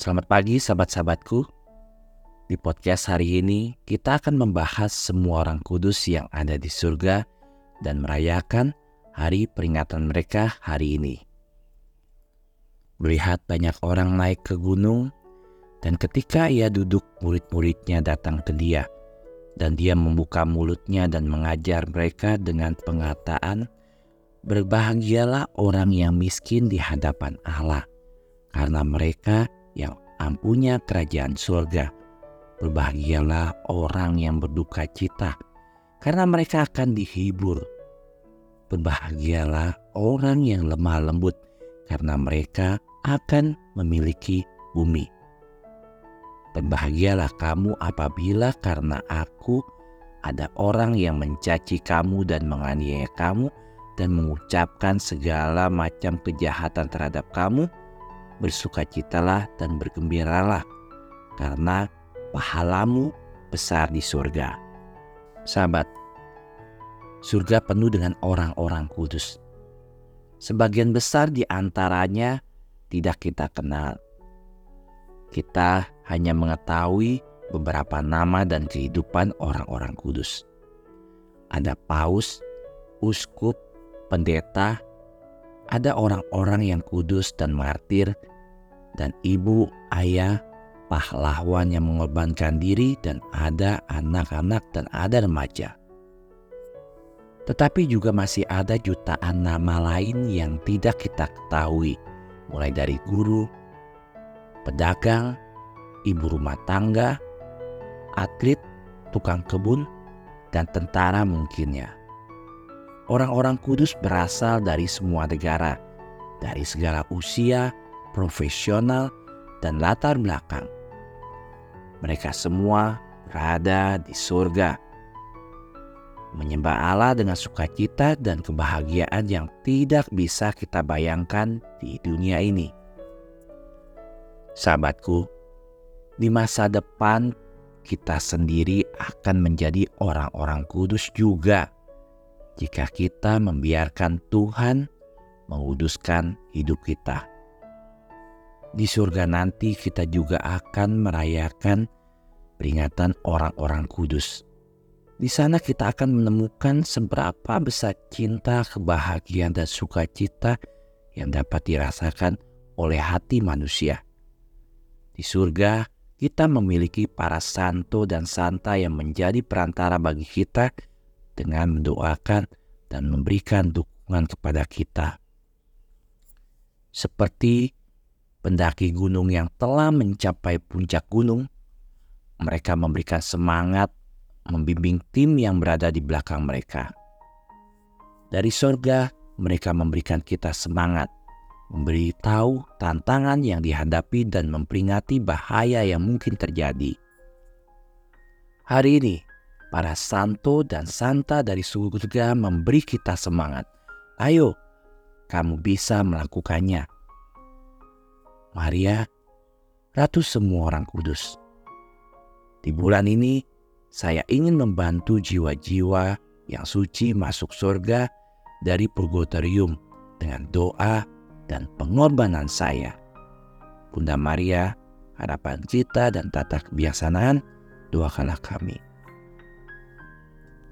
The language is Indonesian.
Selamat pagi sahabat-sahabatku. Di podcast hari ini kita akan membahas semua orang kudus yang ada di surga dan merayakan hari peringatan mereka hari ini. Melihat banyak orang naik ke gunung dan ketika ia duduk murid-muridnya datang ke dia dan dia membuka mulutnya dan mengajar mereka dengan pengataan Berbahagialah orang yang miskin di hadapan Allah karena mereka yang ampunya kerajaan surga. Berbahagialah orang yang berduka cita, karena mereka akan dihibur. Berbahagialah orang yang lemah lembut, karena mereka akan memiliki bumi. Berbahagialah kamu apabila karena aku ada orang yang mencaci kamu dan menganiaya kamu dan mengucapkan segala macam kejahatan terhadap kamu bersukacitalah dan bergembiralah, karena pahalamu besar di surga. Sahabat, surga penuh dengan orang-orang kudus. Sebagian besar di antaranya tidak kita kenal. Kita hanya mengetahui beberapa nama dan kehidupan orang-orang kudus. Ada paus, uskup, pendeta, ada orang-orang yang kudus dan martir dan ibu, ayah, pahlawan yang mengorbankan diri dan ada anak-anak dan ada remaja. Tetapi juga masih ada jutaan nama lain yang tidak kita ketahui, mulai dari guru, pedagang, ibu rumah tangga, atlet, tukang kebun, dan tentara mungkinnya. Orang-orang kudus berasal dari semua negara, dari segala usia, profesional, dan latar belakang. Mereka semua berada di surga, menyembah Allah dengan sukacita dan kebahagiaan yang tidak bisa kita bayangkan di dunia ini. Sahabatku, di masa depan kita sendiri akan menjadi orang-orang kudus juga jika kita membiarkan Tuhan menguduskan hidup kita di surga nanti kita juga akan merayakan peringatan orang-orang kudus. Di sana kita akan menemukan seberapa besar cinta, kebahagiaan, dan sukacita yang dapat dirasakan oleh hati manusia. Di surga, kita memiliki para santo dan santa yang menjadi perantara bagi kita dengan mendoakan dan memberikan dukungan kepada kita. Seperti pendaki gunung yang telah mencapai puncak gunung, mereka memberikan semangat membimbing tim yang berada di belakang mereka. Dari sorga, mereka memberikan kita semangat, memberi tahu tantangan yang dihadapi dan memperingati bahaya yang mungkin terjadi. Hari ini, para santo dan santa dari surga memberi kita semangat. Ayo, kamu bisa melakukannya Maria, Ratu semua orang kudus. Di bulan ini, saya ingin membantu jiwa-jiwa yang suci masuk surga dari purgatorium dengan doa dan pengorbanan saya. Bunda Maria, harapan kita dan tata kebiasaan, doakanlah kami.